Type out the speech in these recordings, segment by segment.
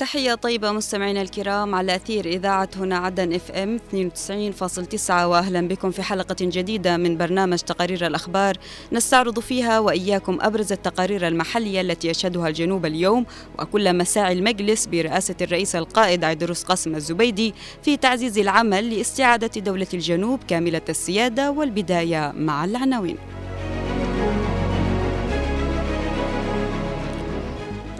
تحية طيبة مستمعينا الكرام على أثير إذاعة هنا عدن إف إم 92.9 وأهلا بكم في حلقة جديدة من برنامج تقارير الأخبار نستعرض فيها وإياكم أبرز التقارير المحلية التي يشهدها الجنوب اليوم وكل مساعي المجلس برئاسة الرئيس القائد عيدروس قاسم الزبيدي في تعزيز العمل لاستعادة دولة الجنوب كاملة السيادة والبداية مع العناوين.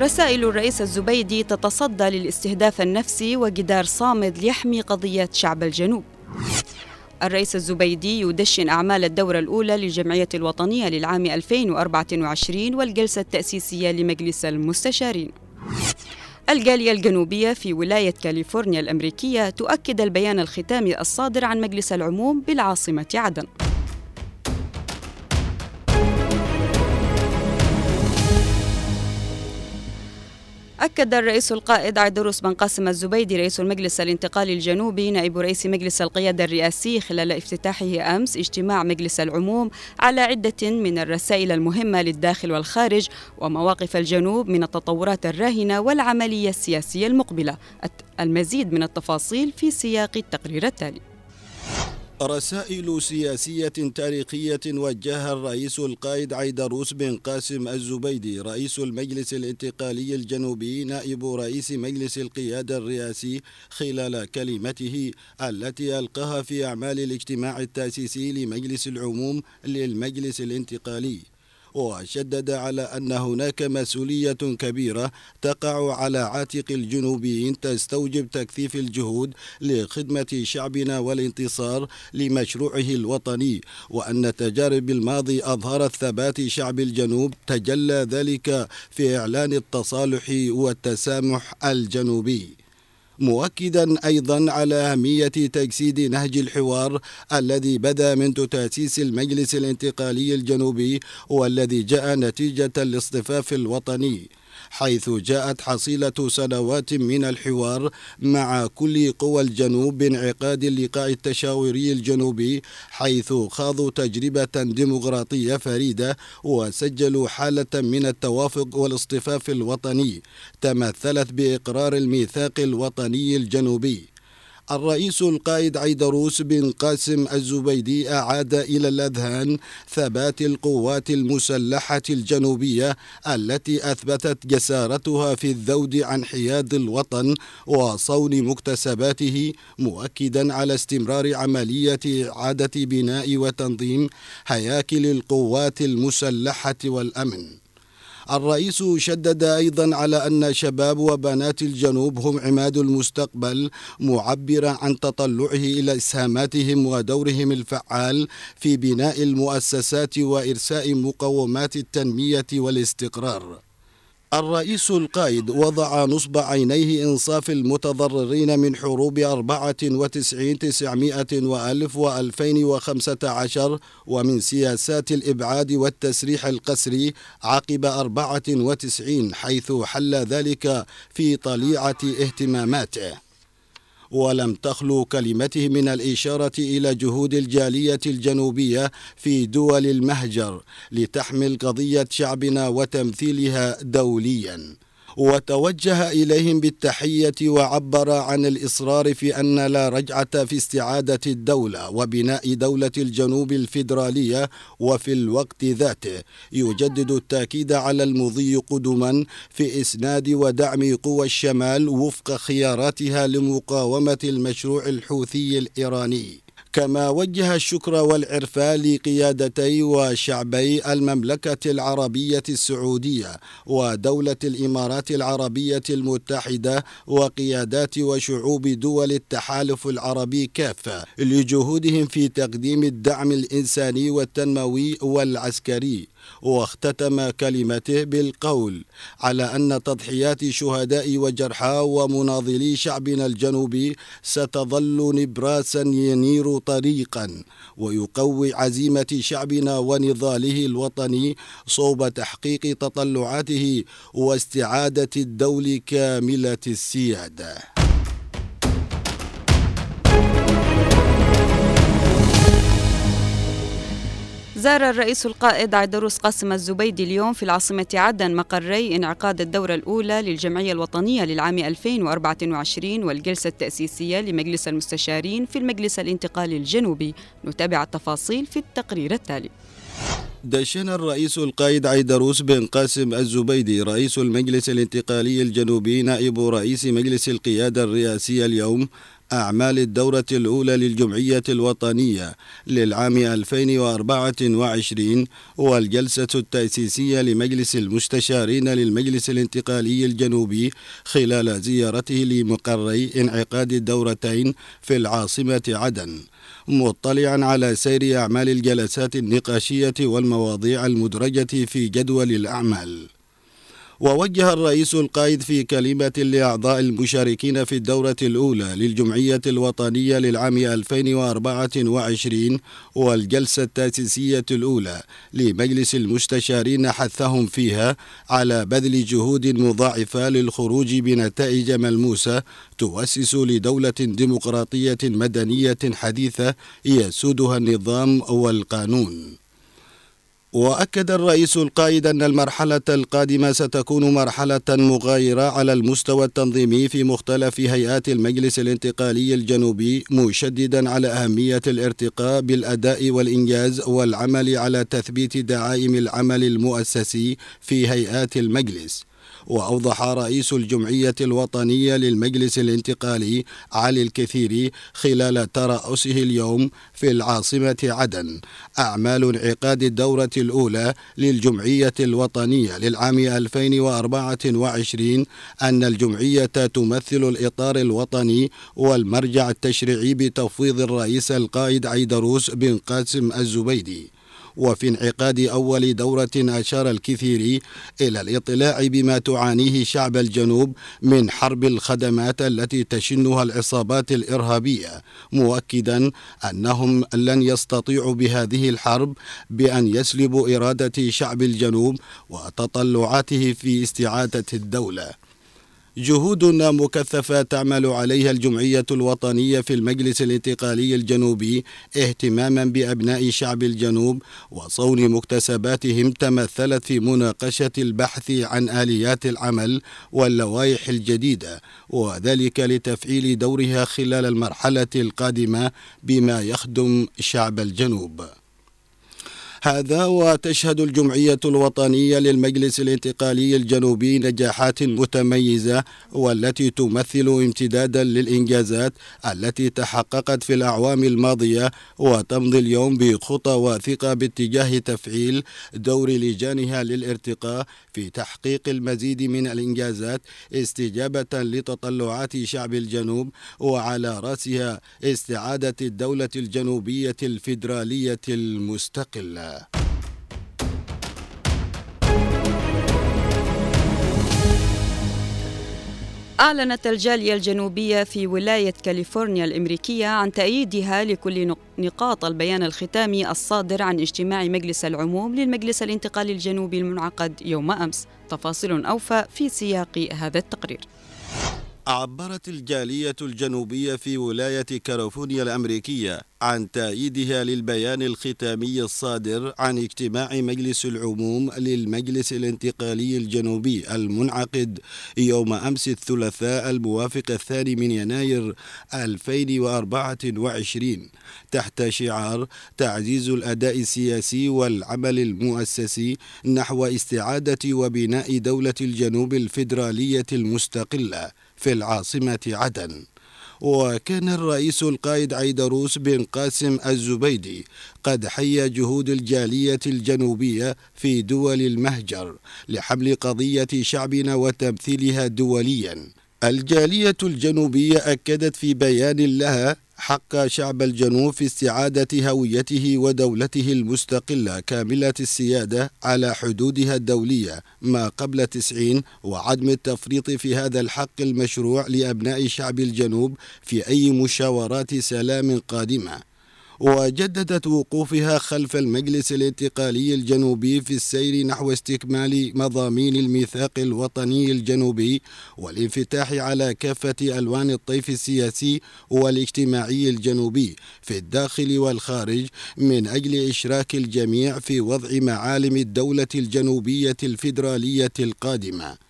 رسائل الرئيس الزبيدي تتصدى للاستهداف النفسي وجدار صامد ليحمي قضية شعب الجنوب. الرئيس الزبيدي يدشن أعمال الدورة الأولى للجمعية الوطنية للعام 2024 والجلسة التأسيسية لمجلس المستشارين. الجالية الجنوبية في ولاية كاليفورنيا الأمريكية تؤكد البيان الختامي الصادر عن مجلس العموم بالعاصمة عدن. أكد الرئيس القائد عيدروس بن قاسم الزبيدي رئيس المجلس الانتقالي الجنوبي نائب رئيس مجلس القيادة الرئاسي خلال افتتاحه أمس اجتماع مجلس العموم على عدة من الرسائل المهمة للداخل والخارج ومواقف الجنوب من التطورات الراهنة والعملية السياسية المقبلة. المزيد من التفاصيل في سياق التقرير التالي. رسائل سياسية تاريخية وجهها الرئيس القائد عيدروس بن قاسم الزبيدي رئيس المجلس الانتقالي الجنوبي نائب رئيس مجلس القيادة الرئاسي خلال كلمته التي ألقاها في أعمال الاجتماع التأسيسي لمجلس العموم للمجلس الانتقالي. وشدد على أن هناك مسؤولية كبيرة تقع على عاتق الجنوبيين تستوجب تكثيف الجهود لخدمة شعبنا والانتصار لمشروعه الوطني وأن تجارب الماضي أظهرت ثبات شعب الجنوب تجلى ذلك في إعلان التصالح والتسامح الجنوبي. مؤكدا أيضا على أهمية تجسيد نهج الحوار الذي بدا منذ تأسيس المجلس الانتقالي الجنوبي والذي جاء نتيجة الاصطفاف الوطني. حيث جاءت حصيلة سنوات من الحوار مع كل قوى الجنوب بانعقاد اللقاء التشاوري الجنوبي حيث خاضوا تجربة ديمقراطية فريدة وسجلوا حالة من التوافق والاصطفاف الوطني تمثلت بإقرار الميثاق الوطني الجنوبي. الرئيس القائد عيدروس بن قاسم الزبيدي أعاد إلى الأذهان ثبات القوات المسلحة الجنوبية التي أثبتت جسارتها في الذود عن حياد الوطن وصون مكتسباته مؤكدا على استمرار عملية إعادة بناء وتنظيم هياكل القوات المسلحة والأمن. الرئيس شدد أيضا على أن شباب وبنات الجنوب هم عماد المستقبل معبرا عن تطلعه إلى إسهاماتهم ودورهم الفعال في بناء المؤسسات وإرساء مقومات التنمية والاستقرار. الرئيس القائد وضع نصب عينيه إنصاف المتضررين من حروب أربعة وتسعين تسعمائة وألف وألفين وخمسة عشر ومن سياسات الإبعاد والتسريح القسري عقب أربعة وتسعين حيث حل ذلك في طليعة اهتماماته. ولم تخلو كلمته من الإشارة إلى جهود الجالية الجنوبية في دول المهجر لتحمل قضية شعبنا وتمثيلها دولياً. وتوجه إليهم بالتحية وعبر عن الإصرار في أن لا رجعة في استعادة الدولة وبناء دولة الجنوب الفيدرالية وفي الوقت ذاته. يجدد التأكيد على المضي قدما في إسناد ودعم قوى الشمال وفق خياراتها لمقاومة المشروع الحوثي الإيراني. كما وجه الشكر والعرفان لقيادتي وشعبي المملكة العربية السعودية ودولة الإمارات العربية المتحدة وقيادات وشعوب دول التحالف العربي كافة لجهودهم في تقديم الدعم الإنساني والتنموي والعسكري. واختتم كلمته بالقول على أن تضحيات شهداء وجرحى ومناضلي شعبنا الجنوبي ستظل نبراسا ينير طريقا ويقوي عزيمة شعبنا ونضاله الوطني صوب تحقيق تطلعاته واستعادة الدول كاملة السيادة. زار الرئيس القائد عيدروس قاسم الزبيدي اليوم في العاصمة عدن مقري انعقاد الدورة الأولى للجمعية الوطنية للعام 2024 والجلسة التأسيسية لمجلس المستشارين في المجلس الانتقالي الجنوبي. نتابع التفاصيل في التقرير التالي. دشن الرئيس القائد عيدروس بن قاسم الزبيدي رئيس المجلس الانتقالي الجنوبي نائب رئيس مجلس القيادة الرئاسية اليوم أعمال الدورة الأولى للجمعية الوطنية للعام 2024 والجلسة التأسيسية لمجلس المستشارين للمجلس الانتقالي الجنوبي خلال زيارته لمقري انعقاد الدورتين في العاصمة عدن. مطلعا على سير أعمال الجلسات النقاشية والمواضيع المدرجة في جدول الأعمال. ووجه الرئيس القائد في كلمة لأعضاء المشاركين في الدورة الأولى للجمعية الوطنية للعام 2024 والجلسة التأسيسية الأولى لمجلس المستشارين حثهم فيها على بذل جهود مضاعفة للخروج بنتائج ملموسة تؤسس لدولة ديمقراطية مدنية حديثة يسودها النظام والقانون. وأكد الرئيس القائد أن المرحلة القادمة ستكون مرحلة مغايرة على المستوى التنظيمي في مختلف هيئات المجلس الانتقالي الجنوبي مشددا على أهمية الارتقاء بالأداء والإنجاز والعمل على تثبيت دعائم العمل المؤسسي في هيئات المجلس. وأوضح رئيس الجمعية الوطنية للمجلس الانتقالي علي الكثيري خلال ترأسه اليوم في العاصمة عدن. أعمال انعقاد الدورة الأولى للجمعية الوطنية للعام 2024 أن الجمعية تمثل الإطار الوطني والمرجع التشريعي بتفويض الرئيس القائد عيدروس بن قاسم الزبيدي. وفي انعقاد أول دورة أشار الكثير إلى الإطلاع بما تعانيه شعب الجنوب من حرب الخدمات التي تشنها العصابات الإرهابية مؤكدا أنهم لن يستطيعوا بهذه الحرب بأن يسلبوا إرادة شعب الجنوب وتطلعاته في استعادة الدولة. جهود مكثفة تعمل عليها الجمعية الوطنية في المجلس الانتقالي الجنوبي اهتماما بأبناء شعب الجنوب وصون مكتسباتهم تمثلت في مناقشة البحث عن آليات العمل واللوائح الجديدة وذلك لتفعيل دورها خلال المرحلة القادمة بما يخدم شعب الجنوب. هذا وتشهد الجمعية الوطنية للمجلس الانتقالي الجنوبي نجاحات متميزة والتي تمثل امتدادا للإنجازات التي تحققت في الأعوام الماضية وتمضي اليوم بخطى واثقة باتجاه تفعيل دور لجانها للارتقاء في تحقيق المزيد من الإنجازات استجابة لتطلعات شعب الجنوب وعلى رأسها استعادة الدولة الجنوبية الفيدرالية المستقلة. أعلنت الجالية الجنوبية في ولاية كاليفورنيا الأمريكية عن تأييدها لكل نقاط البيان الختامي الصادر عن اجتماع مجلس العموم للمجلس الانتقالي الجنوبي المنعقد يوم أمس. تفاصيل أوفى في سياق هذا التقرير. عبرت الجالية الجنوبية في ولاية كاليفورنيا الأمريكية عن تأييدها للبيان الختامي الصادر عن اجتماع مجلس العموم للمجلس الانتقالي الجنوبي المنعقد يوم أمس الثلاثاء الموافق الثاني من يناير 2024 تحت شعار تعزيز الأداء السياسي والعمل المؤسسي نحو استعادة وبناء دولة الجنوب الفيدرالية المستقلة. في العاصمة عدن. وكان الرئيس القائد عيدروس بن قاسم الزبيدي قد حيا جهود الجالية الجنوبية في دول المهجر لحمل قضية شعبنا وتمثيلها دوليا. الجالية الجنوبية أكدت في بيان لها حق شعب الجنوب في استعادة هويته ودولته المستقلة كاملة السيادة على حدودها الدولية ما قبل تسعين وعدم التفريط في هذا الحق المشروع لأبناء شعب الجنوب في أي مشاورات سلام قادمة. وجددت وقوفها خلف المجلس الانتقالي الجنوبي في السير نحو استكمال مضامين الميثاق الوطني الجنوبي والانفتاح على كافة ألوان الطيف السياسي والاجتماعي الجنوبي في الداخل والخارج من أجل إشراك الجميع في وضع معالم الدولة الجنوبية الفيدرالية القادمة.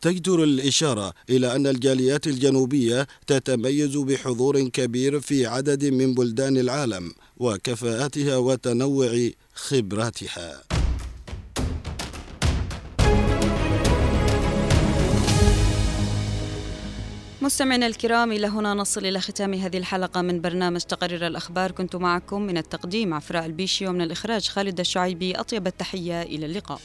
تجدر الإشارة إلى أن الجاليات الجنوبية تتميز بحضور كبير في عدد من بلدان العالم وكفاءتها وتنوع خبراتها. مستمعينا الكرام إلى هنا نصل إلى ختام هذه الحلقة من برنامج تقرير الأخبار. كنت معكم من التقديم عفراء البيشي ومن الإخراج خالد الشعيبي. أطيب التحية إلى اللقاء.